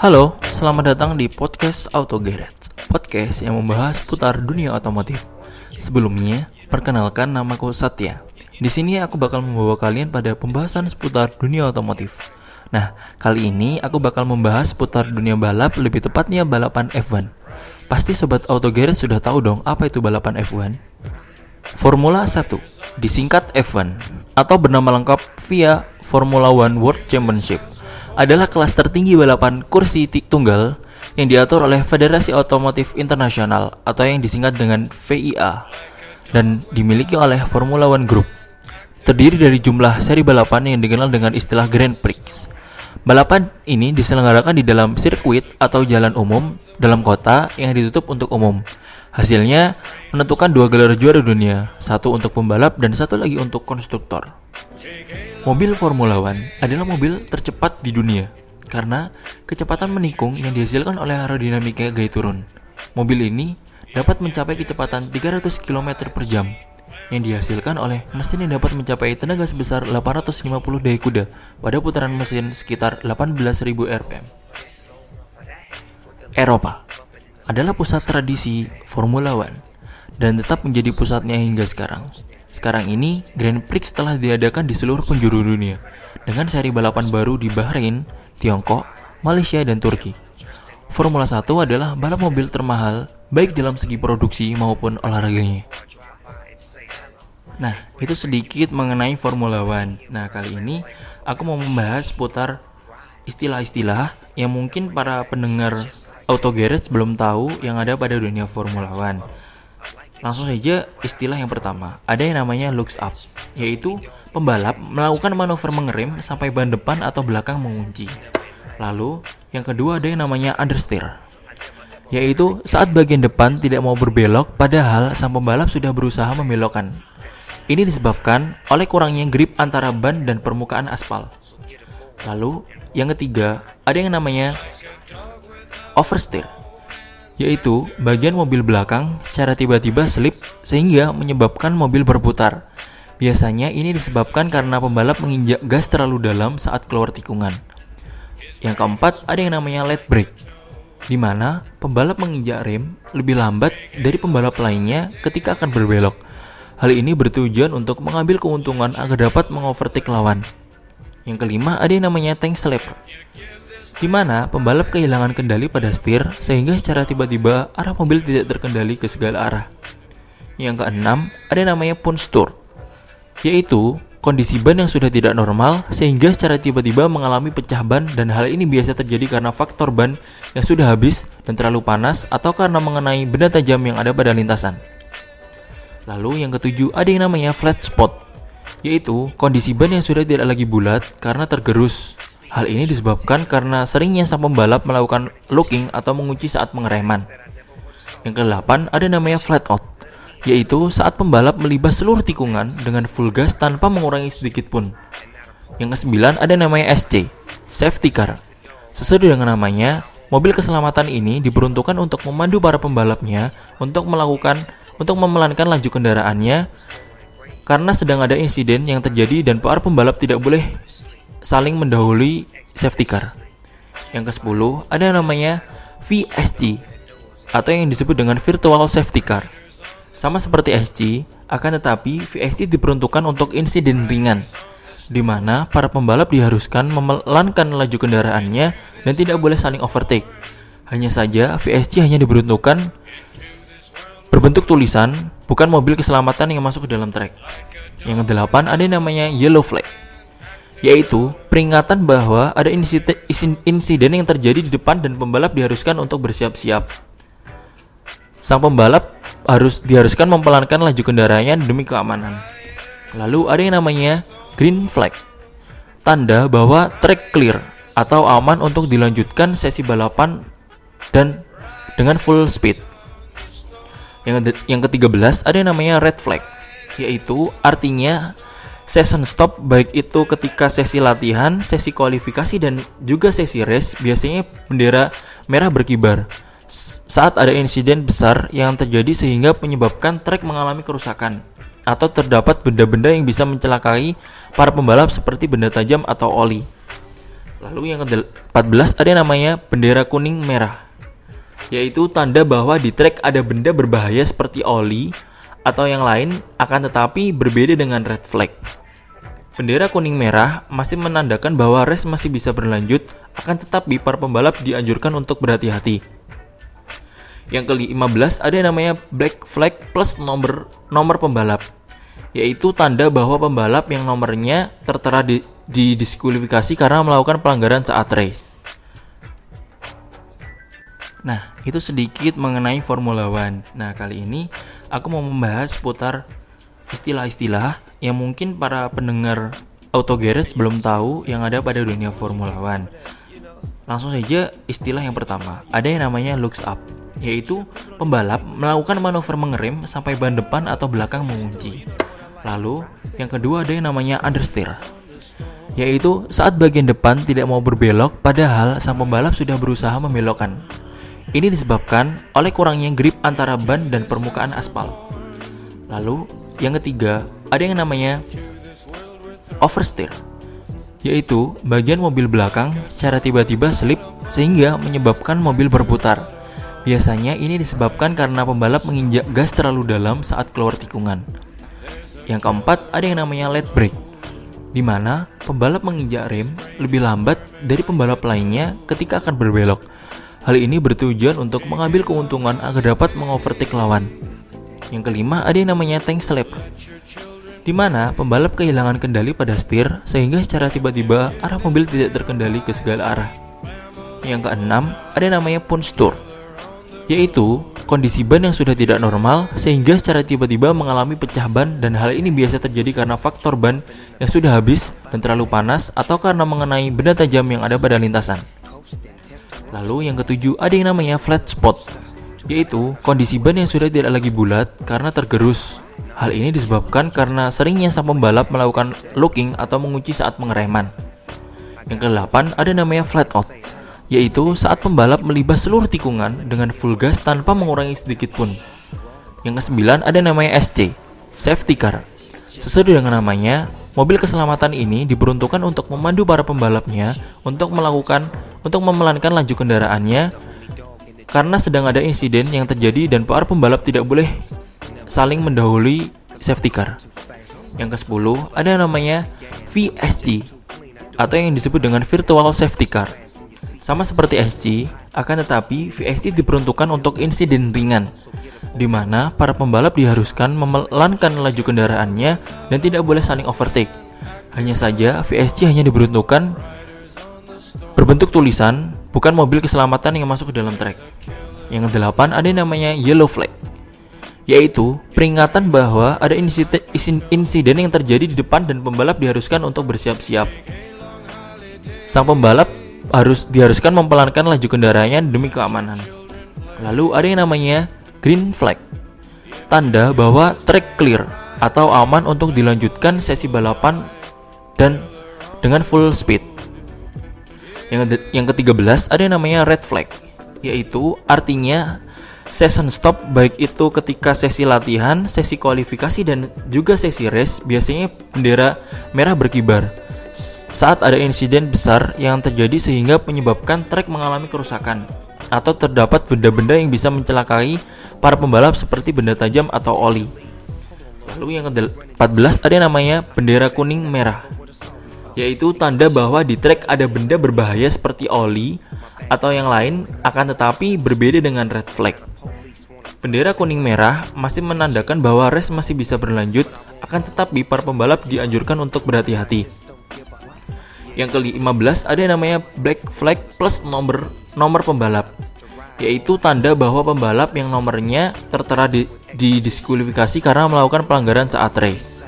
Halo, selamat datang di podcast Auto Garage, podcast yang membahas putar dunia otomotif. Sebelumnya, perkenalkan namaku Satya. Di sini aku bakal membawa kalian pada pembahasan seputar dunia otomotif. Nah, kali ini aku bakal membahas seputar dunia balap, lebih tepatnya balapan F1. Pasti sobat Auto Garage sudah tahu dong apa itu balapan F1. Formula 1, disingkat F1 atau bernama lengkap VIA Formula One World Championship adalah kelas tertinggi balapan kursi tunggal yang diatur oleh Federasi Otomotif Internasional atau yang disingkat dengan VIA dan dimiliki oleh Formula One Group. Terdiri dari jumlah seri balapan yang dikenal dengan istilah Grand Prix. Balapan ini diselenggarakan di dalam sirkuit atau jalan umum dalam kota yang ditutup untuk umum. Hasilnya menentukan dua gelar juara dunia, satu untuk pembalap dan satu lagi untuk konstruktor. Mobil Formula One adalah mobil tercepat di dunia karena kecepatan menikung yang dihasilkan oleh aerodinamika gaya turun. Mobil ini dapat mencapai kecepatan 300 km per jam yang dihasilkan oleh mesin yang dapat mencapai tenaga sebesar 850 daya kuda pada putaran mesin sekitar 18.000 rpm. Eropa adalah pusat tradisi Formula One dan tetap menjadi pusatnya hingga sekarang. Sekarang ini, Grand Prix telah diadakan di seluruh penjuru dunia dengan seri balapan baru di Bahrain, Tiongkok, Malaysia, dan Turki. Formula 1 adalah balap mobil termahal baik dalam segi produksi maupun olahraganya. Nah, itu sedikit mengenai Formula One. Nah, kali ini aku mau membahas seputar istilah-istilah yang mungkin para pendengar Auto Garage belum tahu yang ada pada dunia Formula One. Langsung saja istilah yang pertama, ada yang namanya looks up, yaitu pembalap melakukan manuver mengerem sampai ban depan atau belakang mengunci. Lalu, yang kedua ada yang namanya understeer, yaitu saat bagian depan tidak mau berbelok padahal sang pembalap sudah berusaha membelokkan. Ini disebabkan oleh kurangnya grip antara ban dan permukaan aspal. Lalu, yang ketiga, ada yang namanya oversteer, yaitu bagian mobil belakang secara tiba-tiba slip sehingga menyebabkan mobil berputar. Biasanya ini disebabkan karena pembalap menginjak gas terlalu dalam saat keluar tikungan. Yang keempat, ada yang namanya late brake, di mana pembalap menginjak rem lebih lambat dari pembalap lainnya ketika akan berbelok. Hal ini bertujuan untuk mengambil keuntungan agar dapat mengovertake lawan. Yang kelima, ada yang namanya tank slap, di mana pembalap kehilangan kendali pada setir sehingga secara tiba-tiba arah mobil tidak terkendali ke segala arah. Yang keenam, ada namanya punch tour, yaitu kondisi ban yang sudah tidak normal sehingga secara tiba-tiba mengalami pecah ban dan hal ini biasa terjadi karena faktor ban yang sudah habis dan terlalu panas atau karena mengenai benda tajam yang ada pada lintasan. Lalu yang ketujuh ada yang namanya flat spot, yaitu kondisi ban yang sudah tidak lagi bulat karena tergerus Hal ini disebabkan karena seringnya sang pembalap melakukan looking atau mengunci saat pengereman. Yang ke-8 ada namanya flat out, yaitu saat pembalap melibas seluruh tikungan dengan full gas tanpa mengurangi sedikit pun. Yang ke-9 ada namanya SC, safety car. Sesuai dengan namanya, mobil keselamatan ini diperuntukkan untuk memandu para pembalapnya untuk melakukan untuk memelankan laju kendaraannya karena sedang ada insiden yang terjadi dan para pembalap tidak boleh saling mendahului safety car. Yang ke-10 ada yang namanya VST atau yang disebut dengan virtual safety car. Sama seperti SG, akan tetapi VST diperuntukkan untuk insiden ringan, di mana para pembalap diharuskan memelankan laju kendaraannya dan tidak boleh saling overtake. Hanya saja VST hanya diperuntukkan berbentuk tulisan, bukan mobil keselamatan yang masuk ke dalam trek. Yang kedelapan ada yang namanya yellow flag yaitu peringatan bahwa ada insiden yang terjadi di depan dan pembalap diharuskan untuk bersiap-siap. Sang pembalap harus diharuskan mempelankan laju kendaraannya demi keamanan. Lalu ada yang namanya green flag, tanda bahwa track clear atau aman untuk dilanjutkan sesi balapan dan dengan full speed. Yang yang ke-13 ada yang namanya red flag, yaitu artinya Season stop baik itu ketika sesi latihan, sesi kualifikasi dan juga sesi race biasanya bendera merah berkibar saat ada insiden besar yang terjadi sehingga menyebabkan trek mengalami kerusakan atau terdapat benda-benda yang bisa mencelakai para pembalap seperti benda tajam atau oli. Lalu yang ke-14 ada yang namanya bendera kuning merah. Yaitu tanda bahwa di trek ada benda berbahaya seperti oli atau yang lain akan tetapi berbeda dengan red flag. Bendera kuning merah masih menandakan bahwa race masih bisa berlanjut, akan tetapi para pembalap dianjurkan untuk berhati-hati. Yang ke-15 ada yang namanya black flag plus nomor nomor pembalap yaitu tanda bahwa pembalap yang nomornya tertera di, di diskualifikasi karena melakukan pelanggaran saat race. Nah, itu sedikit mengenai Formula One. Nah, kali ini aku mau membahas seputar istilah-istilah yang mungkin para pendengar Auto Garage belum tahu yang ada pada dunia Formula One. Langsung saja istilah yang pertama, ada yang namanya looks up, yaitu pembalap melakukan manuver mengerem sampai ban depan atau belakang mengunci. Lalu, yang kedua ada yang namanya understeer, yaitu saat bagian depan tidak mau berbelok padahal sang pembalap sudah berusaha membelokkan. Ini disebabkan oleh kurangnya grip antara ban dan permukaan aspal. Lalu, yang ketiga, ada yang namanya oversteer, yaitu bagian mobil belakang secara tiba-tiba slip sehingga menyebabkan mobil berputar. Biasanya ini disebabkan karena pembalap menginjak gas terlalu dalam saat keluar tikungan. Yang keempat, ada yang namanya late brake, di mana pembalap menginjak rem lebih lambat dari pembalap lainnya ketika akan berbelok. Hal ini bertujuan untuk mengambil keuntungan agar dapat mengovertake lawan. Yang kelima, ada yang namanya tank slap, di mana pembalap kehilangan kendali pada setir sehingga secara tiba-tiba arah mobil tidak terkendali ke segala arah. Yang keenam, ada namanya punch yaitu kondisi ban yang sudah tidak normal sehingga secara tiba-tiba mengalami pecah ban dan hal ini biasa terjadi karena faktor ban yang sudah habis dan terlalu panas atau karena mengenai benda tajam yang ada pada lintasan. Lalu yang ketujuh ada yang namanya flat spot, yaitu kondisi ban yang sudah tidak lagi bulat karena tergerus. Hal ini disebabkan karena seringnya sang pembalap melakukan looking atau mengunci saat pengereman. Yang ke-8 ada namanya flat out, yaitu saat pembalap melibas seluruh tikungan dengan full gas tanpa mengurangi sedikit pun. Yang kesembilan ada namanya SC, Safety Car. Sesuai dengan namanya, mobil keselamatan ini diperuntukkan untuk memandu para pembalapnya untuk melakukan untuk memelankan laju kendaraannya karena sedang ada insiden yang terjadi dan para pembalap tidak boleh saling mendahului safety car. Yang ke-10 ada yang namanya VST atau yang disebut dengan Virtual Safety Car. Sama seperti SC, akan tetapi VST diperuntukkan untuk insiden ringan, di mana para pembalap diharuskan memelankan laju kendaraannya dan tidak boleh saling overtake. Hanya saja VSC hanya diperuntukkan berbentuk tulisan, bukan mobil keselamatan yang masuk ke dalam trek. Yang kedelapan ada yang namanya yellow flag, yaitu peringatan bahwa ada insiden yang terjadi di depan dan pembalap diharuskan untuk bersiap-siap. Sang pembalap harus diharuskan mempelankan laju kendaraannya demi keamanan. Lalu ada yang namanya green flag, tanda bahwa track clear atau aman untuk dilanjutkan sesi balapan dan dengan full speed. Yang yang ke-13 ada yang namanya red flag, yaitu artinya season stop baik itu ketika sesi latihan, sesi kualifikasi dan juga sesi race biasanya bendera merah berkibar. Saat ada insiden besar yang terjadi sehingga menyebabkan trek mengalami kerusakan atau terdapat benda-benda yang bisa mencelakai para pembalap seperti benda tajam atau oli. Lalu yang ke-14 ada yang namanya bendera kuning merah yaitu tanda bahwa di trek ada benda berbahaya seperti oli atau yang lain akan tetapi berbeda dengan red flag. Bendera kuning merah masih menandakan bahwa race masih bisa berlanjut akan tetapi para pembalap dianjurkan untuk berhati-hati. Yang ke-15 ada yang namanya black flag plus nomor nomor pembalap yaitu tanda bahwa pembalap yang nomornya tertera di, di diskualifikasi karena melakukan pelanggaran saat race.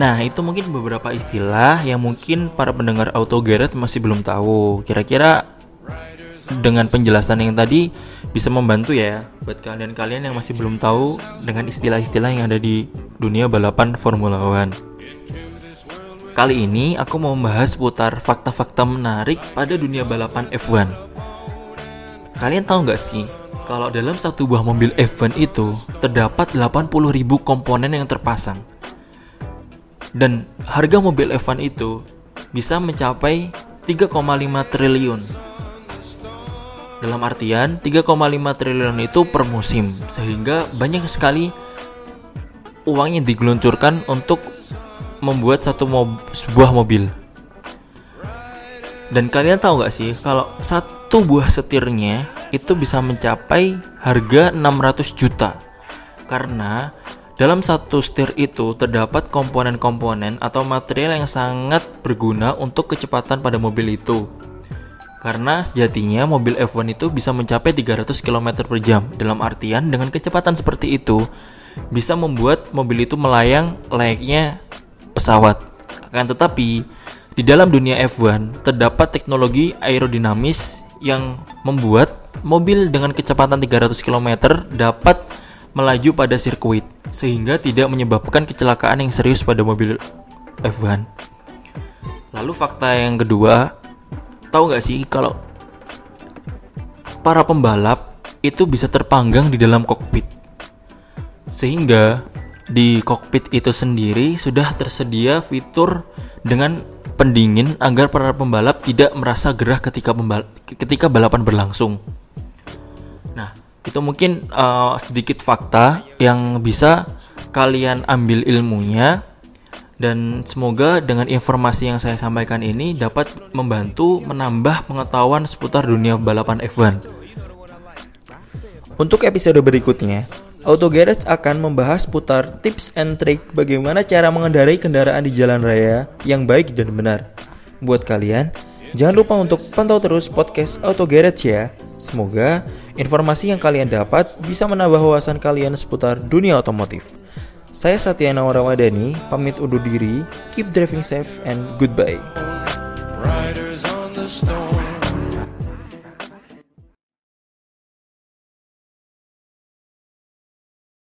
Nah, itu mungkin beberapa istilah yang mungkin para pendengar auto garage masih belum tahu. Kira-kira dengan penjelasan yang tadi bisa membantu ya buat kalian-kalian yang masih belum tahu dengan istilah-istilah yang ada di dunia balapan Formula One. Kali ini aku mau membahas seputar fakta-fakta menarik pada dunia balapan F1. Kalian tahu nggak sih, kalau dalam satu buah mobil F1 itu terdapat 80.000 komponen yang terpasang. Dan harga mobil F1 itu bisa mencapai 3,5 triliun. Dalam artian 3,5 triliun itu per musim, sehingga banyak sekali uang yang digeluncurkan untuk membuat satu mob sebuah mobil. Dan kalian tahu gak sih kalau satu buah setirnya itu bisa mencapai harga 600 juta. Karena dalam satu setir itu terdapat komponen-komponen atau material yang sangat berguna untuk kecepatan pada mobil itu. Karena sejatinya mobil F1 itu bisa mencapai 300 km per jam. Dalam artian dengan kecepatan seperti itu bisa membuat mobil itu melayang layaknya pesawat. Akan tetapi di dalam dunia F1 terdapat teknologi aerodinamis yang membuat mobil dengan kecepatan 300 km dapat melaju pada sirkuit sehingga tidak menyebabkan kecelakaan yang serius pada mobil F1. Lalu fakta yang kedua, tahu nggak sih kalau para pembalap itu bisa terpanggang di dalam kokpit. Sehingga di kokpit itu sendiri sudah tersedia fitur dengan pendingin agar para pembalap tidak merasa gerah ketika ketika balapan berlangsung. Itu mungkin uh, sedikit fakta yang bisa kalian ambil ilmunya dan semoga dengan informasi yang saya sampaikan ini dapat membantu menambah pengetahuan seputar dunia balapan F1. Untuk episode berikutnya, Auto Garage akan membahas putar tips and trick bagaimana cara mengendarai kendaraan di jalan raya yang baik dan benar. Buat kalian, jangan lupa untuk pantau terus podcast Auto Garage ya. Semoga informasi yang kalian dapat bisa menambah wawasan kalian seputar dunia otomotif. Saya Satyana Warawadani, pamit undur diri, keep driving safe and goodbye.